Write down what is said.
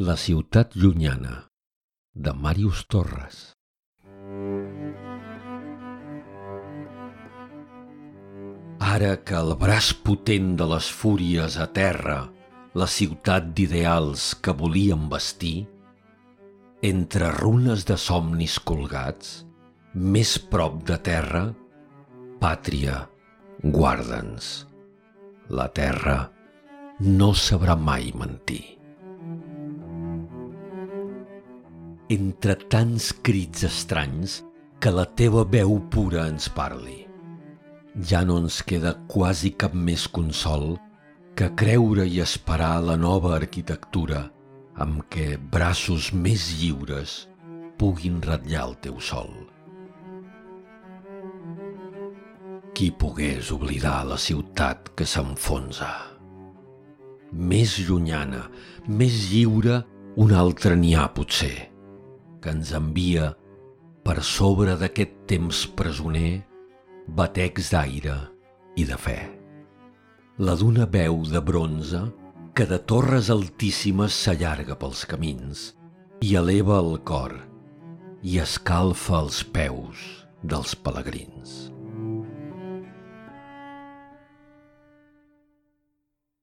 La ciutat llunyana, de Màrius Torres. Ara que el braç potent de les fúries aterra la ciutat d'ideals que volíem vestir, entre runes de somnis colgats, més prop de terra, pàtria, guarda'ns. La terra no sabrà mai mentir. Entre tants crits estranys que la teva veu pura ens parli. Ja no ens queda quasi cap més consol que creure i esperar la nova arquitectura amb què braços més lliures puguin ratllar el teu sol. Qui pogués oblidar la ciutat que s'enfonsa? Més llunyana, més lliure, un altre n'hi ha potser, que ens envia per sobre d'aquest temps presoner batecs d'aire i de fe. La d'una veu de bronze que de torres altíssimes s'allarga pels camins i eleva el cor i escalfa els peus dels pelegrins.